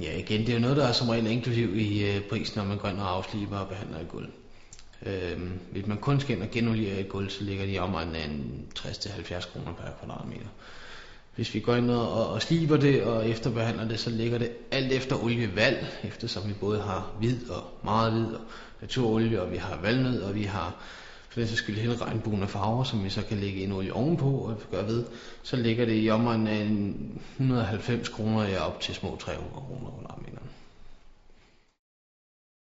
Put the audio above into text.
Ja, igen, det er jo noget, der er som regel inklusiv i øh, prisen, når man går ind og afsliber og behandler et gulv. Øhm, hvis man kun skal ind og genoliere et gulv, så ligger de i omegnen af en 60-70 kroner per kvadratmeter. Hvis vi går ind og, og sliber det og efterbehandler det, så ligger det alt efter olievalg, eftersom vi både har hvid og meget hvid og naturolie, og vi har valnød, og vi har for den så skyld hele regnbuen af farver, som vi så kan lægge en olie ovenpå og gøre ved, så ligger det i omegnen af 190 kroner ja, op til små 300 kroner.